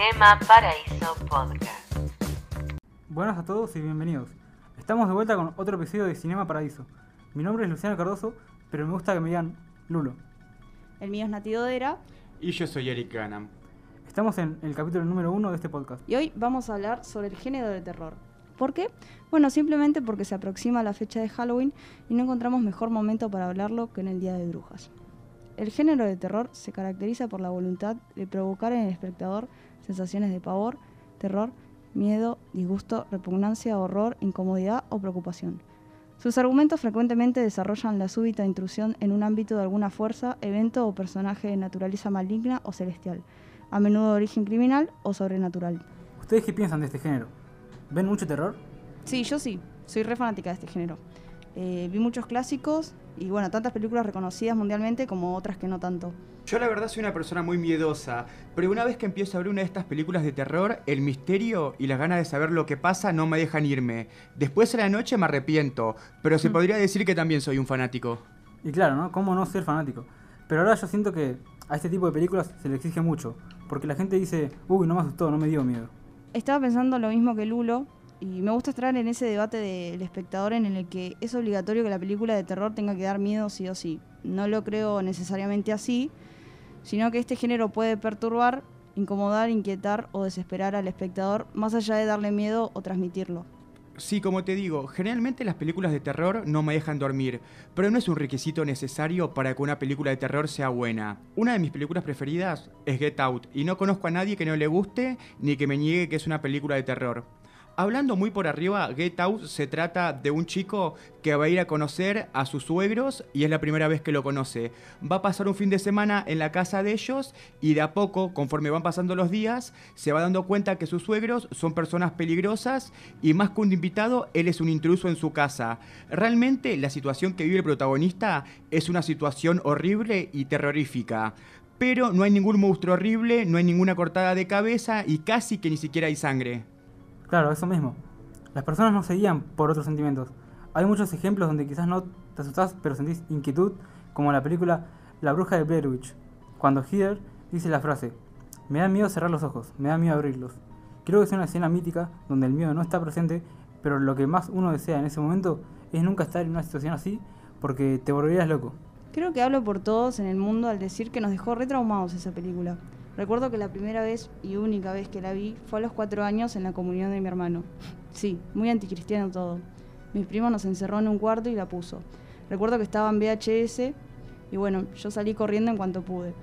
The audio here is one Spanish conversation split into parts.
Cinema Paraíso Podcast. Buenas a todos y bienvenidos. Estamos de vuelta con otro episodio de Cinema Paraíso. Mi nombre es Luciano Cardoso, pero me gusta que me digan Lulo. El mío es Nati Dodera Y yo soy Eric Ganam. Estamos en el capítulo número uno de este podcast. y hoy vamos a hablar sobre el género de terror. ¿Por qué? Bueno, simplemente porque se aproxima la fecha de Halloween y no encontramos mejor momento para hablarlo que en el Día de Brujas. El género de terror se caracteriza por la voluntad de provocar en el espectador sensaciones de pavor, terror, miedo, disgusto, repugnancia, horror, incomodidad o preocupación. Sus argumentos frecuentemente desarrollan la súbita intrusión en un ámbito de alguna fuerza, evento o personaje de naturaleza maligna o celestial, a menudo de origen criminal o sobrenatural. ¿Ustedes qué piensan de este género? ¿Ven mucho terror? Sí, yo sí, soy re fanática de este género. Eh, vi muchos clásicos y bueno, tantas películas reconocidas mundialmente como otras que no tanto. Yo la verdad soy una persona muy miedosa, pero una vez que empiezo a ver una de estas películas de terror, el misterio y las ganas de saber lo que pasa no me dejan irme. Después a la noche me arrepiento, pero se Mm. podría decir que también soy un fanático. Y claro, ¿no? ¿Cómo no ser fanático? Pero ahora yo siento que a este tipo de películas se le exige mucho, porque la gente dice, uy, no me asustó, no me dio miedo. Estaba pensando lo mismo que Lulo y me gusta estar en ese debate del espectador en el que es obligatorio que la película de terror tenga que dar miedo sí o sí. No lo creo necesariamente así, sino que este género puede perturbar, incomodar, inquietar o desesperar al espectador más allá de darle miedo o transmitirlo. Sí, como te digo, generalmente las películas de terror no me dejan dormir, pero no es un requisito necesario para que una película de terror sea buena. Una de mis películas preferidas es Get Out, y no conozco a nadie que no le guste ni que me niegue que es una película de terror. Hablando muy por arriba, Get Out se trata de un chico que va a ir a conocer a sus suegros y es la primera vez que lo conoce. Va a pasar un fin de semana en la casa de ellos y de a poco, conforme van pasando los días, se va dando cuenta que sus suegros son personas peligrosas y más que un invitado, él es un intruso en su casa. Realmente la situación que vive el protagonista es una situación horrible y terrorífica. Pero no hay ningún monstruo horrible, no hay ninguna cortada de cabeza y casi que ni siquiera hay sangre. Claro, eso mismo. Las personas no se guían por otros sentimientos. Hay muchos ejemplos donde quizás no te asustás, pero sentís inquietud, como en la película La bruja de Blair Witch, cuando Heather dice la frase, me da miedo cerrar los ojos, me da miedo abrirlos. Creo que es una escena mítica donde el miedo no está presente, pero lo que más uno desea en ese momento es nunca estar en una situación así, porque te volverías loco. Creo que hablo por todos en el mundo al decir que nos dejó retraumados esa película. Recuerdo que la primera vez y única vez que la vi fue a los cuatro años en la comunión de mi hermano. Sí, muy anticristiano todo. Mi primo nos encerró en un cuarto y la puso. Recuerdo que estaba en VHS y bueno, yo salí corriendo en cuanto pude.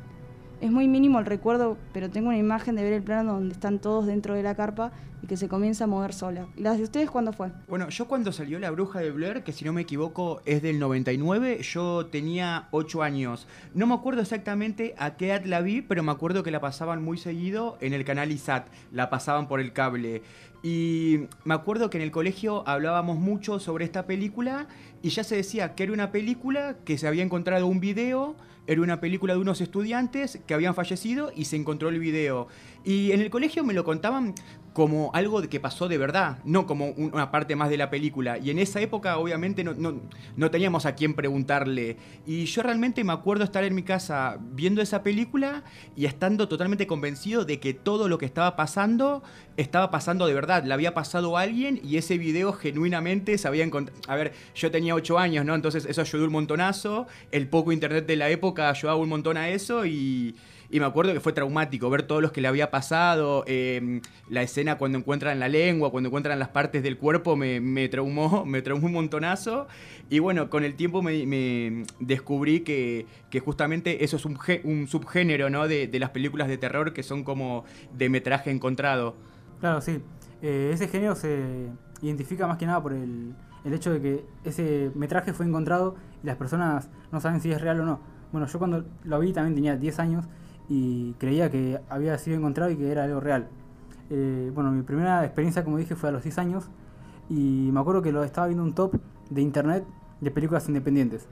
Es muy mínimo el recuerdo, pero tengo una imagen de ver el plano donde están todos dentro de la carpa y que se comienza a mover sola. ¿Y las de ustedes cuándo fue? Bueno, yo cuando salió La Bruja de Blair, que si no me equivoco es del 99, yo tenía 8 años. No me acuerdo exactamente a qué edad la vi, pero me acuerdo que la pasaban muy seguido en el canal ISAT, la pasaban por el cable. Y me acuerdo que en el colegio hablábamos mucho sobre esta película y ya se decía que era una película que se había encontrado un video, era una película de unos estudiantes que habían fallecido y se encontró el video. Y en el colegio me lo contaban como algo que pasó de verdad, no como un- una parte más de la película. Y en esa época obviamente no, teníamos a quién preguntarle. Y yo realmente me acuerdo estar en mi casa viendo esa película y estando totalmente convencido de que todo lo que estaba pasando estaba pasando de verdad. Le había pasado a alguien y ese video genuinamente se había encontrado... A ver, yo tenía 8 años, ¿no? Entonces eso ayudó un montonazo. El poco internet de la época ayudaba un montón a eso y... Y me acuerdo que fue traumático ver todos los que le había pasado, eh, la escena cuando encuentran la lengua, cuando encuentran las partes del cuerpo, me, me traumó, me traumó un montonazo. Y bueno, con el tiempo me, me descubrí que, que justamente eso es un, un subgénero ¿no? de, de las películas de terror que son como de metraje encontrado. Claro, sí. Eh, ese género se identifica más que nada por el, el hecho de que ese metraje fue encontrado y las personas no saben si es real o no. Bueno, yo cuando lo vi también tenía 10 años y creía que había sido encontrado y que era algo real. Eh, bueno, mi primera experiencia, como dije, fue a los 10 años y me acuerdo que lo estaba viendo un top de internet de películas independientes.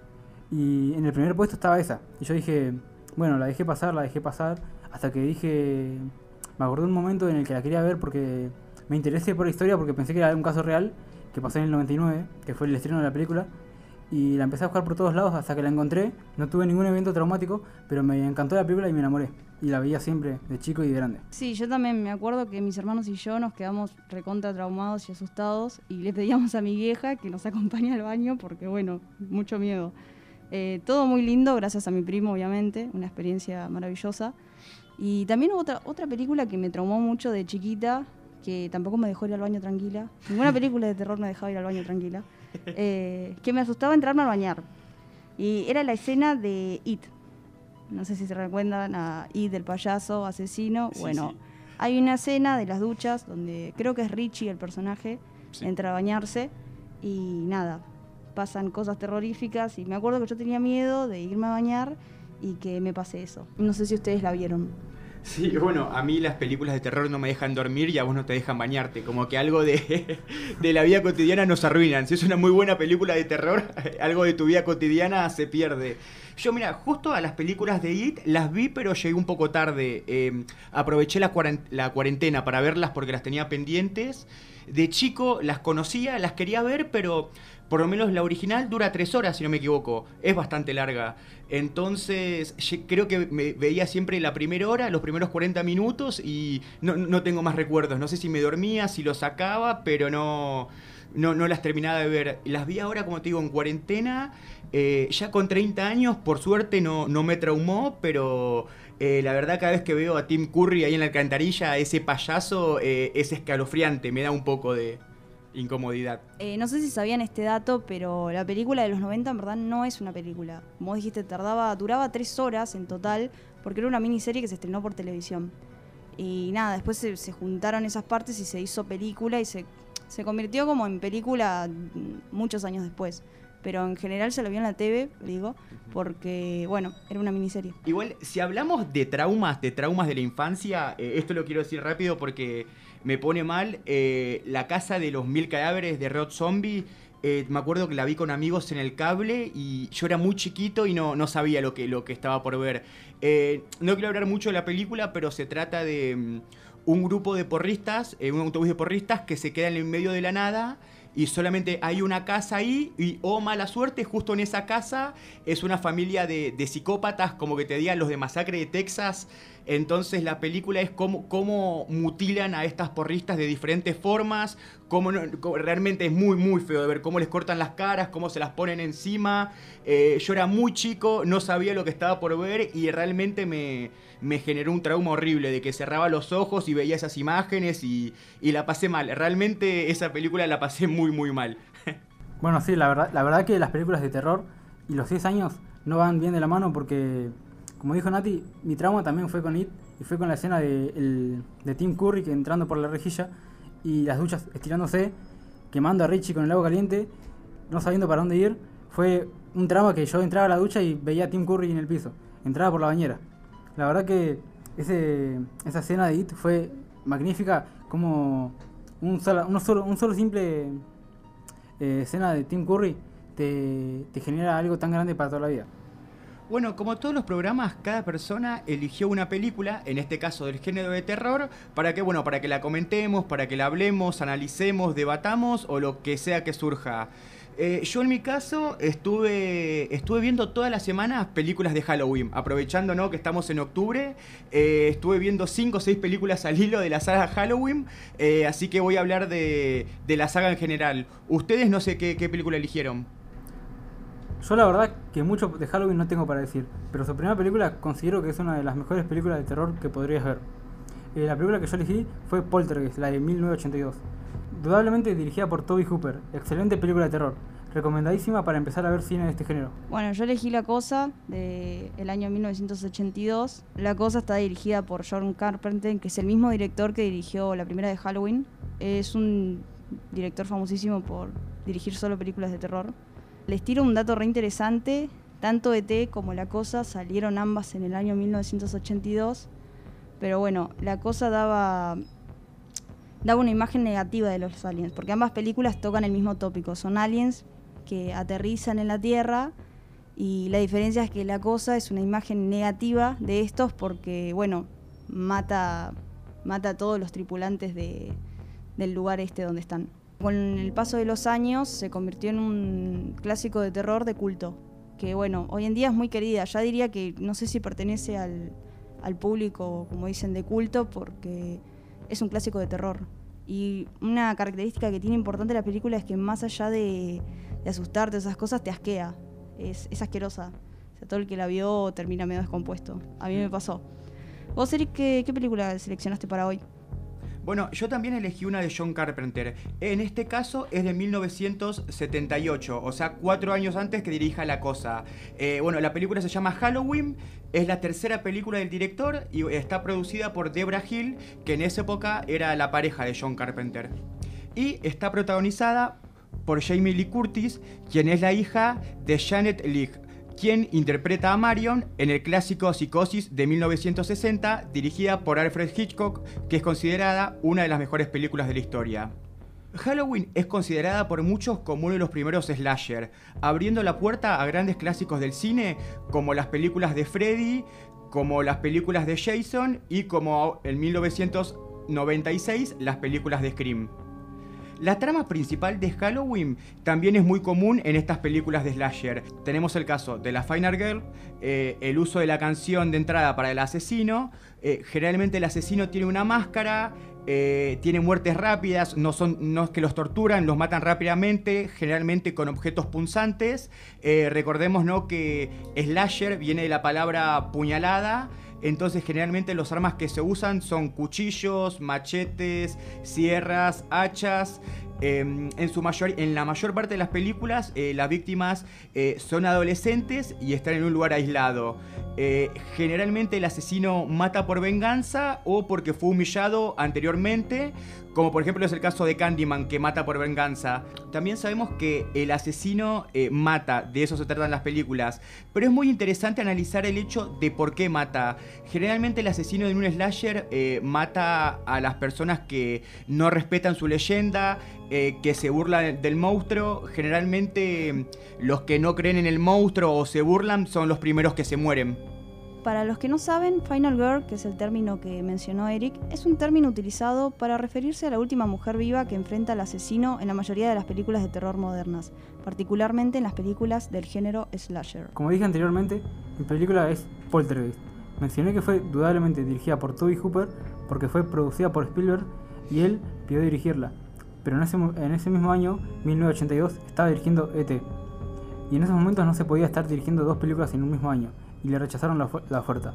Y en el primer puesto estaba esa. Y yo dije, bueno, la dejé pasar, la dejé pasar, hasta que dije, me acordé un momento en el que la quería ver porque me interesé por la historia, porque pensé que era un caso real, que pasó en el 99, que fue el estreno de la película. Y la empecé a buscar por todos lados hasta que la encontré. No tuve ningún evento traumático, pero me encantó la película y me enamoré. Y la veía siempre de chico y de grande. Sí, yo también me acuerdo que mis hermanos y yo nos quedamos recontra traumados y asustados y le pedíamos a mi vieja que nos acompañe al baño porque, bueno, mucho miedo. Eh, todo muy lindo, gracias a mi primo, obviamente, una experiencia maravillosa. Y también hubo otra, otra película que me traumó mucho de chiquita, que tampoco me dejó ir al baño tranquila. Ninguna película de terror me dejaba ir al baño tranquila. Eh, que me asustaba entrarme al bañar. Y era la escena de It. No sé si se recuerdan a It del payaso asesino. Sí, bueno, sí. hay una escena de las duchas donde creo que es Richie el personaje, Sí. entra a bañarse y nada, pasan cosas terroríficas y me acuerdo que yo tenía miedo de irme a bañar y que me pase eso. No sé si ustedes la vieron. Sí, bueno, a mí las películas de terror no me dejan dormir y a vos no te dejan bañarte. Como que algo de, de la vida cotidiana nos arruinan. Si es una muy buena película de terror, algo de tu vida cotidiana se pierde. Yo, mira, justo a las películas de It las vi, pero llegué un poco tarde. Eh, aproveché la, la cuarentena para verlas porque las tenía pendientes. De chico las conocía, las quería ver, pero por lo menos la original dura tres horas, si no me equivoco. Es bastante larga. Entonces, creo que me veía siempre la primera hora, los primeros 40 minutos y no, no tengo más recuerdos. No sé si me dormía, si lo sacaba, pero no, no, no las terminaba de ver. Las vi ahora, como te digo, en cuarentena. eh, ya con 30 años, por suerte no, no me traumó, pero eh, la verdad cada vez que veo a Tim Curry ahí en la alcantarilla, ese payaso, eh, es escalofriante, me da un poco de incomodidad. Eh, no sé si sabían este dato, pero la película de los 90 en verdad no es una película. Como vos dijiste, tardaba, duraba tres horas en total, porque era una miniserie que se estrenó por televisión. Y nada, después se, se juntaron esas partes y se hizo película y se, se convirtió como en película muchos años después. Pero en general se lo vio en la TV, digo, porque, bueno, era una miniserie. Igual, si hablamos de traumas, de traumas de la infancia, eh, esto lo quiero decir rápido porque me pone mal. eh, la casa de los mil cadáveres de Rod Zombie, eh, me acuerdo que la vi con amigos en el cable y yo era muy chiquito y no, no sabía lo que, lo que estaba por ver. Eh, no quiero hablar mucho de la película, pero se trata de mm, un grupo de porristas, eh, un autobús de porristas que se queda en el medio de la nada y solamente hay una casa ahí y, oh mala suerte, justo en esa casa es una familia de, de psicópatas, como que te digan los de Masacre de Texas. Entonces la película es cómo, cómo mutilan a estas porristas de diferentes formas, cómo, realmente es muy muy feo de ver cómo les cortan las caras, cómo se las ponen encima. Eh, yo era muy chico, no sabía lo que estaba por ver y realmente me, me generó un trauma horrible de que cerraba los ojos y veía esas imágenes y, y la pasé mal. Realmente esa película la pasé muy muy mal. Bueno, sí, la verdad, la verdad que las películas de terror y los 10 años no van bien de la mano porque, como dijo Nati, mi trauma también fue con It y fue con la escena de, el- de Tim Curry que entrando por la rejilla y las duchas estirándose, quemando a Richie con el agua caliente, no sabiendo para dónde ir. Fue un trauma que yo entraba a la ducha y veía a Tim Curry en el piso, entraba por la bañera. La verdad que esa escena de It fue magnífica, como un solo, uno solo, un solo simple eh, escena de Tim Curry te, te genera algo tan grande para toda la vida. Bueno, como todos los programas, cada persona eligió una película, en este caso del género de terror, para que, bueno, para que la comentemos, para que la hablemos, analicemos, debatamos o lo que sea que surja. Eh, yo en mi caso estuve, estuve viendo todas las semanas películas de Halloween, aprovechando ¿no? que estamos en octubre, eh, estuve viendo 5 o 6 películas al hilo de la saga Halloween, eh, así que voy a hablar de, de la saga en general. Ustedes no sé qué, qué película eligieron. Yo la verdad que mucho de Halloween no tengo para decir, pero su primera película considero que es una de las mejores películas de terror que podrías ver. La película que yo elegí fue Poltergeist, la de 1982. Indudablemente dirigida por Toby Hooper, excelente película de terror, recomendadísima para empezar a ver cine de este género. Bueno, yo elegí La Cosa del el año 1982. La Cosa está dirigida por John Carpenter, que es el mismo director que dirigió la primera de Halloween. Es un director famosísimo por dirigir solo películas de terror. Les tiro un dato re interesante. Tanto ET como La Cosa salieron ambas en el año 1982. Pero bueno, La Cosa daba daba una imagen negativa de los aliens, porque ambas películas tocan el mismo tópico. Son aliens que aterrizan en la Tierra y la diferencia es que la cosa es una imagen negativa de estos porque, bueno, mata, mata a todos los tripulantes de, del lugar este donde están. Con el paso de los años se convirtió en un clásico de terror de culto, que bueno, hoy en día es muy querida. Ya diría que no sé si pertenece al, al público, como dicen, de culto, porque es un clásico de terror. Y una característica que tiene importante la película es que más allá de, de asustarte, esas cosas, te asquea. Es, es asquerosa. O sea, todo el que la vio termina medio descompuesto. A mí me pasó. Vos, Eric, ¿qué, qué película seleccionaste para hoy? Bueno, yo también elegí una de John Carpenter. En este caso es de 1978, o sea, cuatro años antes que dirija La Cosa. Eh, bueno, la película se llama Halloween, es la tercera película del director y está producida por Debra Hill, que en esa época era la pareja de John Carpenter. Y está protagonizada por Jamie Lee Curtis, quien es la hija de Janet Leigh, quien interpreta a Marion en el clásico Psicosis de 1960, dirigida por Alfred Hitchcock, que es considerada una de las mejores películas de la historia. Halloween es considerada por muchos como uno de los primeros slasher, abriendo la puerta a grandes clásicos del cine como las películas de Freddy, como las películas de Jason y como en 1996 las películas de Scream. La trama principal de Halloween también es muy común en estas películas de slasher. Tenemos el caso de la Final Girl, eh, el uso de la canción de entrada para el asesino. Eh, generalmente el asesino tiene una máscara, eh, tiene muertes rápidas, no, son, es que los torturan, los matan rápidamente, generalmente con objetos punzantes. recordemos ¿no? que slasher viene de la palabra puñalada. Entonces generalmente los armas que se usan son cuchillos, machetes, sierras, hachas. Em, en, su mayor, en la mayor parte de las películas eh, las víctimas eh, son adolescentes y están en un lugar aislado. Eh, generalmente el asesino mata por venganza o porque fue humillado anteriormente, como por ejemplo es el caso de Candyman que mata por venganza. También sabemos que el asesino mata, de eso se tratan las películas, pero es muy interesante analizar el hecho de por qué mata. Generalmente el asesino en un slasher mata a las personas que no respetan su leyenda, eh, que se burla del monstruo. Generalmente los que no creen en el monstruo o se burlan son los primeros que se mueren. Para los que no saben, Final Girl, que es el término que mencionó Eric, es un término utilizado para referirse a la última mujer viva que enfrenta al asesino en la mayoría de las películas de terror modernas, particularmente en las películas del género slasher. Como dije anteriormente, mi película es Poltergeist. Mencioné que fue dudablemente dirigida por Toby Hooper porque fue producida por Spielberg y él pidió dirigirla pero en ese, en ese mismo año, 1982, estaba dirigiendo ET. Y en esos momentos no se podía estar dirigiendo dos películas en un mismo año, y le rechazaron la, la oferta.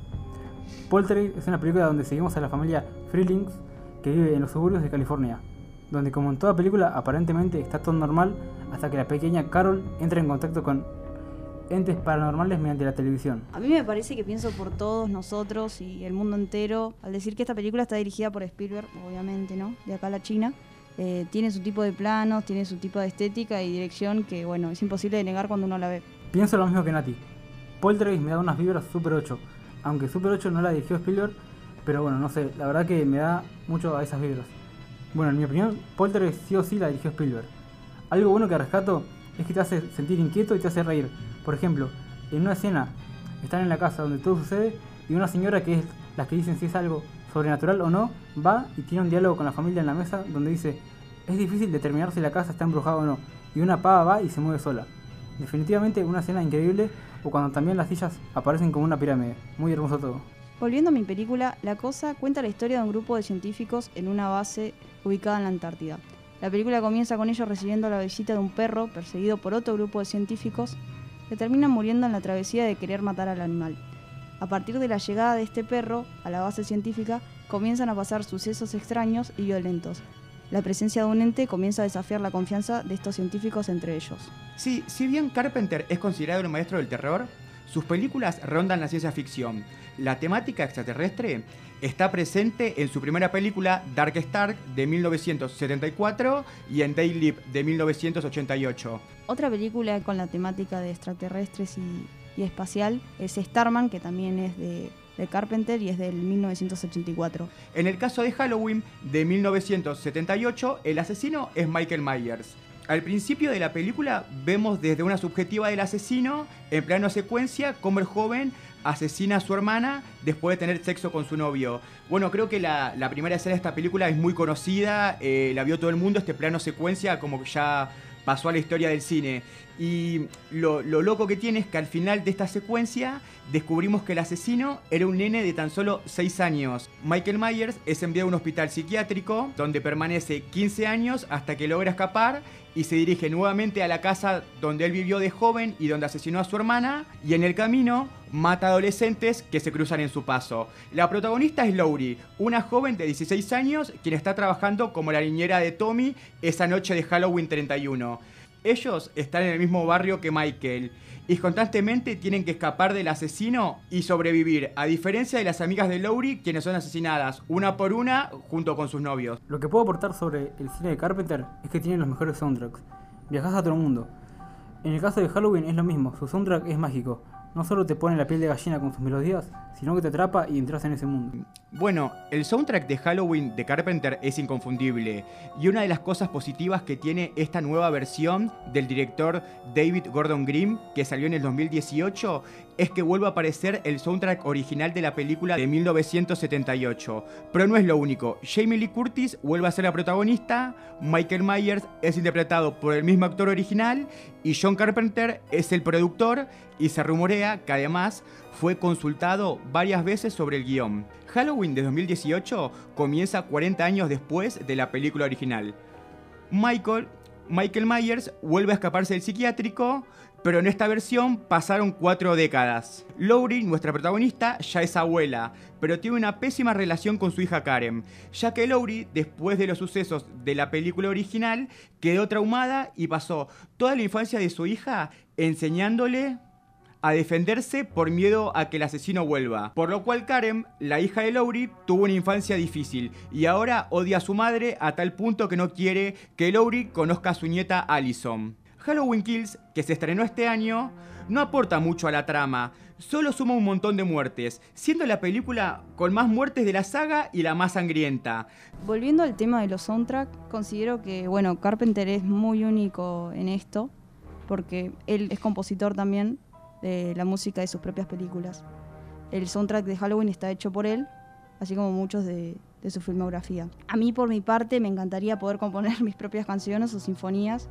Poltergeist es una película donde seguimos a la familia Freelings que vive en los suburbios de California, donde como en toda película aparentemente está todo normal hasta que la pequeña Carol entra en contacto con entes paranormales mediante la televisión. A mí me parece que pienso por todos nosotros y el mundo entero al decir que esta película está dirigida por Spielberg, obviamente, ¿no? De acá a la China. Eh, tiene su tipo de planos, tiene su tipo de estética y dirección que, bueno, es imposible de negar cuando uno la ve. Pienso lo mismo que Nati. Poltergeist me da unas vibras Super 8, aunque Super 8 no la dirigió Spielberg, pero bueno, no sé, la verdad que me da mucho a esas vibras. Bueno, en mi opinión, Poltergeist sí o sí la dirigió Spielberg. Algo bueno que rescato es que te hace sentir inquieto y te hace reír. Por ejemplo, en una escena están en la casa donde todo sucede y una señora que es la que dicen si es algo sobrenatural o no, va y tiene un diálogo con la familia en la mesa donde dice, es difícil determinar si la casa está embrujada o no, y una pava va y se mueve sola. Definitivamente una escena increíble, o cuando también las sillas aparecen como una pirámide. Muy hermoso todo. Volviendo a mi película, La Cosa cuenta la historia de un grupo de científicos en una base ubicada en la Antártida. La película comienza con ellos recibiendo la visita de un perro perseguido por otro grupo de científicos que terminan muriendo en la travesía de querer matar al animal. A partir de la llegada de este perro a la base científica, comienzan a pasar sucesos extraños y violentos. La presencia de un ente comienza a desafiar la confianza de estos científicos entre ellos. Sí, si bien Carpenter es considerado un maestro del terror, sus películas rondan la ciencia ficción. La temática extraterrestre está presente en su primera película Dark Star de 1974 y en Day Leap de 1988. Otra película con la temática de extraterrestres y y espacial es Starman, que también es de, Carpenter y es del 1984. En el caso de Halloween de 1978, el asesino es Michael Myers. Al principio de la película vemos desde una subjetiva del asesino, en plano secuencia, cómo el joven asesina a su hermana después de tener sexo con su novio. Bueno, creo que la, la primera escena de esta película es muy conocida, eh, la vio todo el mundo, este plano secuencia como que ya pasó a la historia del cine. Y lo, lo loco que tiene es que al final de esta secuencia descubrimos que el asesino era un nene de tan solo 6 años. Michael Myers es enviado a un hospital psiquiátrico donde permanece 15 años hasta que logra escapar y se dirige nuevamente a la casa donde él vivió de joven y donde asesinó a su hermana y en el camino mata adolescentes que se cruzan en su paso. La protagonista es Laurie, una joven de 16 años quien está trabajando como la niñera de Tommy esa noche de Halloween 31. Ellos están en el mismo barrio que Michael y constantemente tienen que escapar del asesino y sobrevivir, a diferencia de las amigas de Laurie quienes son asesinadas una por una junto con sus novios. Lo que puedo aportar sobre el cine de Carpenter es que tiene los mejores soundtracks. Viajas a el mundo. En el caso de Halloween es lo mismo, su soundtrack es mágico. No solo te pone la piel de gallina con sus melodías, sino que te atrapa y entras en ese mundo. Bueno, el soundtrack de Halloween de Carpenter es inconfundible y una de las cosas positivas que tiene esta nueva versión del director David Gordon Green que salió en el 2018 es que vuelve a aparecer el soundtrack original de la película de 1978. Pero no es lo único, Jamie Lee Curtis vuelve a ser la protagonista, Michael Myers es interpretado por el mismo actor original y John Carpenter es el productor y se rumorea que además fue consultado varias veces sobre el guion. Halloween de 2018 comienza 40 años después de la película original. Michael, Michael Myers vuelve a escaparse del psiquiátrico, pero en esta versión pasaron cuatro décadas. Laurie, nuestra protagonista, ya es abuela, pero tiene una pésima relación con su hija Karen, ya que Laurie, después de los sucesos de la película original, quedó traumada y pasó toda la infancia de su hija enseñándole a defenderse por miedo a que el asesino vuelva. Por lo cual Karen, la hija de Laurie, tuvo una infancia difícil y ahora odia a su madre a tal punto que no quiere que Laurie conozca a su nieta Allison. Halloween Kills, que se estrenó este año, no aporta mucho a la trama, solo suma un montón de muertes, siendo la película con más muertes de la saga y la más sangrienta. Volviendo al tema de los soundtracks, considero que, bueno, Carpenter es muy único en esto, porque él es compositor también de la música de sus propias películas. El soundtrack de Halloween está hecho por él, así como muchos de, de su filmografía. A mí, por mi parte, me encantaría poder componer mis propias canciones o sinfonías,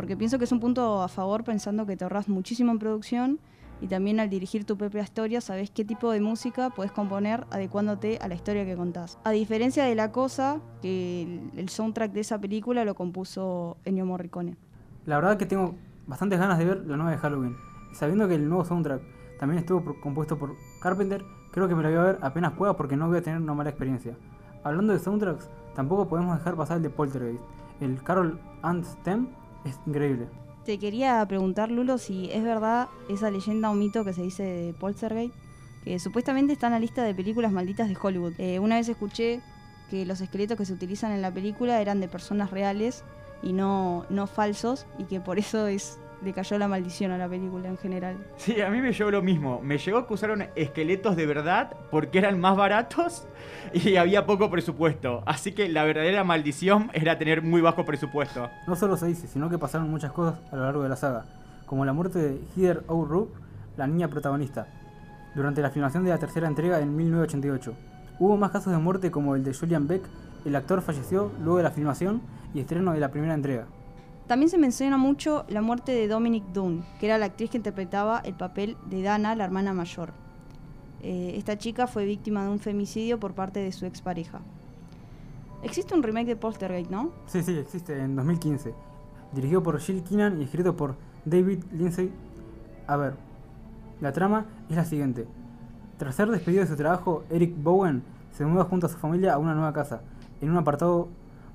porque pienso que es un punto a favor pensando que te ahorras muchísimo en producción y también al dirigir tu propia historia sabes qué tipo de música puedes componer adecuándote a la historia que contás. A diferencia de La Cosa, que el, soundtrack de esa película lo compuso Ennio Morricone. La verdad que tengo bastantes ganas de ver la nueva de Halloween. Sabiendo que el nuevo soundtrack también estuvo por- compuesto por Carpenter, creo que me lo voy a ver apenas pueda porque no voy a tener una mala experiencia. Hablando de soundtracks, tampoco podemos dejar pasar el de Poltergeist. El Carol and Stem es increíble. Te quería preguntar, Lulo, si es verdad esa leyenda o mito que se dice de Poltergeist, que supuestamente está en la lista de películas malditas de Hollywood. Eh, una vez escuché que los esqueletos que se utilizan en la película eran de personas reales y no, no falsos, y que por eso es le cayó la maldición a la película en general. Sí, a mí me llegó lo mismo. Me llegó que usaron esqueletos de verdad porque eran más baratos y había poco presupuesto. Así que la verdadera maldición era tener muy bajo presupuesto. No solo se dice, sino que pasaron muchas cosas a lo largo de la saga, como la muerte de Heather O'Rourke, la niña protagonista, durante la filmación de la tercera entrega en 1988. Hubo más casos de muerte como el de Julian Beck, el actor falleció luego de la filmación y estreno de la primera entrega. También se menciona mucho la muerte de Dominic Dunn, que era la actriz que interpretaba el papel de Dana, la hermana mayor. Eh, esta chica fue víctima de un femicidio por parte de su expareja. Existe un remake de Poltergeist, ¿no? Sí, sí, existe en 2015, dirigido por Jill Keenan y escrito por David Lindsay. A ver, la trama es la siguiente. Tras ser despedido de su trabajo, Eric Bowen se muda junto a su familia a una nueva casa, en un apartado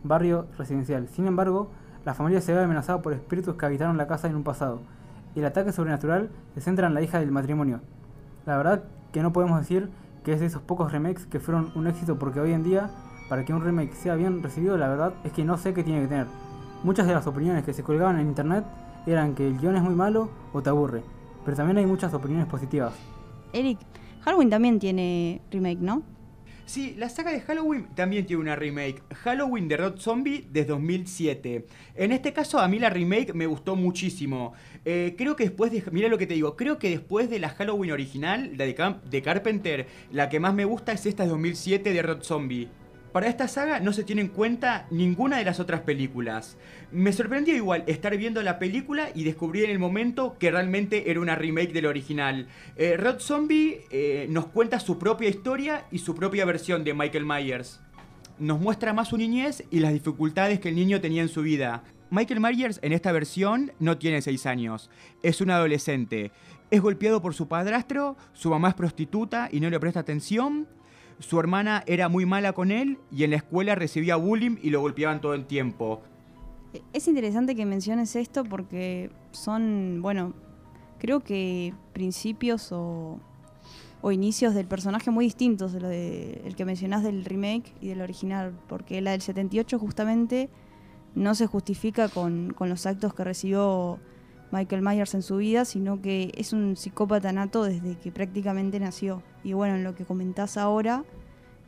barrio residencial. Sin embargo, la familia se ve amenazada por espíritus que habitaron la casa en un pasado. Y el ataque sobrenatural se centra en la hija del matrimonio. La verdad que no podemos decir que es de esos pocos remakes que fueron un éxito porque hoy en día, para que un remake sea bien recibido, la verdad es que no sé qué tiene que tener. Muchas de las opiniones que se colgaban en internet eran que el guion es muy malo o te aburre, pero también hay muchas opiniones positivas. Eric, Halloween también tiene remake, ¿no? Sí, la saga de Halloween también tiene una remake. Halloween de Rod Zombie de 2007. En este caso, a mí la remake me gustó muchísimo. Eh, creo que después de. Mira lo que te digo. Creo que después de la Halloween original, la de, de Carpenter, la que más me gusta es esta de 2007 de Rod Zombie. Para esta saga no se tiene en cuenta ninguna de las otras películas. Me sorprendió igual estar viendo la película y descubrí en el momento que realmente era una remake del original. Eh, Rod Zombie eh, nos cuenta su propia historia y su propia versión de Michael Myers. Nos muestra más su niñez y las dificultades que el niño tenía en su vida. Michael Myers en esta versión no tiene 6 años, es un adolescente. Es golpeado por su padrastro, su mamá es prostituta y no le presta atención. Su hermana era muy mala con él y en la escuela recibía bullying y lo golpeaban todo el tiempo. Eh, Es interesante que menciones esto porque son, bueno, creo que principios o, o inicios del personaje muy distintos de lo de, el que mencionás del remake y del original, porque la del 78 justamente no se justifica con, con los actos que recibió Michael Myers en su vida, sino que es un psicópata nato desde que prácticamente nació. Y bueno, en lo que comentás ahora,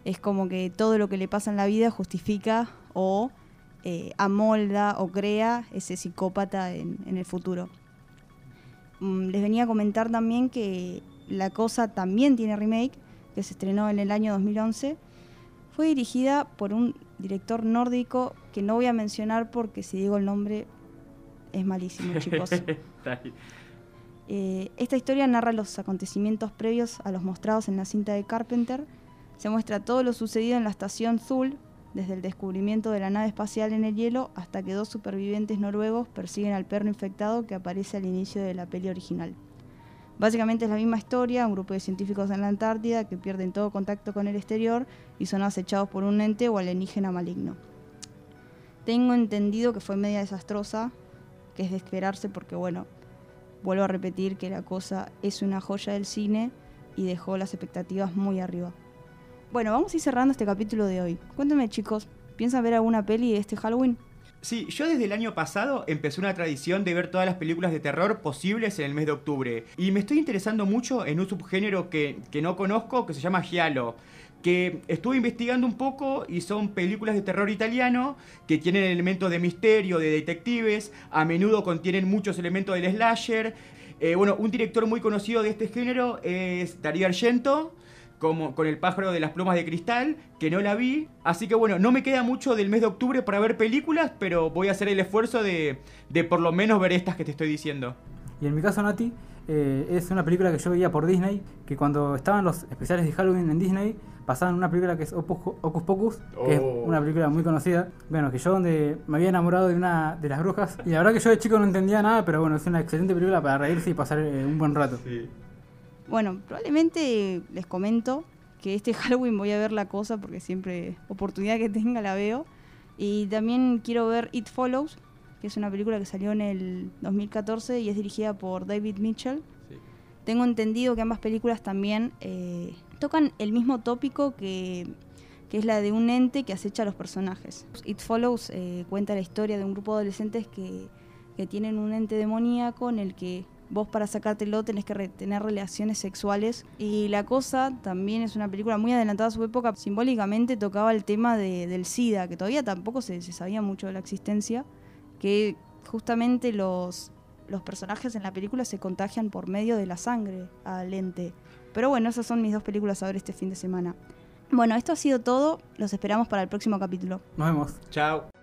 es como que todo lo que le pasa en la vida justifica o eh, amolda o crea ese psicópata en, el futuro. Mm, les venía a comentar también que La Cosa también tiene remake, que se estrenó en el año 2011. Fue dirigida por un director nórdico que no voy a mencionar porque si digo el nombre es malísimo, chicos. Eh, esta historia narra los acontecimientos previos a los mostrados en la cinta de Carpenter. Se muestra todo lo sucedido en la estación Zul, desde el descubrimiento de la nave espacial en el hielo hasta que dos supervivientes noruegos persiguen al perro infectado que aparece al inicio de la peli original. Básicamente es la misma historia, un grupo de científicos en la Antártida que pierden todo contacto con el exterior y son acechados por un ente o alienígena maligno. Tengo entendido que fue media desastrosa, que es de esperarse porque bueno, vuelvo a repetir que la cosa es una joya del cine y dejó las expectativas muy arriba. Bueno, vamos a ir cerrando este capítulo de hoy. Cuéntenme chicos, ¿piensan ver alguna peli de este Halloween? Sí, yo desde el año pasado empecé una tradición de ver todas las películas de terror posibles en el mes de octubre. Y me estoy interesando mucho en un subgénero que, que no conozco, que se llama Giallo. Que estuve investigando un poco y son películas de terror italiano que tienen elementos de misterio, de detectives, a menudo contienen muchos elementos del slasher. Eh, bueno, un director muy conocido de este género es Darío Argento, como con el pájaro de las plumas de cristal, que no la vi. Así que bueno, no me queda mucho del mes de octubre para ver películas, pero voy a hacer el esfuerzo de, de por lo menos ver estas que te estoy diciendo. Y en mi caso, Nati, eh, es una película que yo veía por Disney, que cuando estaban los especiales de Halloween en Disney, pasaban una película que es Opus, Ocus Pocus, que es Oh. una película muy conocida. Bueno, que yo donde me había enamorado de una de las brujas. Y la verdad que yo de chico no entendía nada, pero bueno, es una excelente película para reírse y pasar eh, un buen rato. Bueno, probablemente les comento que este Halloween voy a ver la cosa porque siempre oportunidad que tenga la veo. Y también quiero ver It Follows, que es una película que salió en el 2014 y es dirigida por David Mitchell. Tengo entendido que ambas películas también eh, tocan el mismo tópico que, que es la de un ente que acecha a los personajes. It Follows eh, cuenta la historia de un grupo de adolescentes que, que tienen un ente demoníaco en el que vos para sacártelo tenés que tener relaciones sexuales. Y La Cosa también es una película muy adelantada a su época. Simbólicamente tocaba el tema de- del SIDA, que todavía tampoco se, se sabía mucho de la existencia, que justamente los, los personajes en la película se contagian por medio de la sangre al ente. Pero bueno, esas son mis dos películas a ver este fin de semana. Bueno, esto ha sido todo. Los esperamos para el próximo capítulo. Nos vemos. Chao.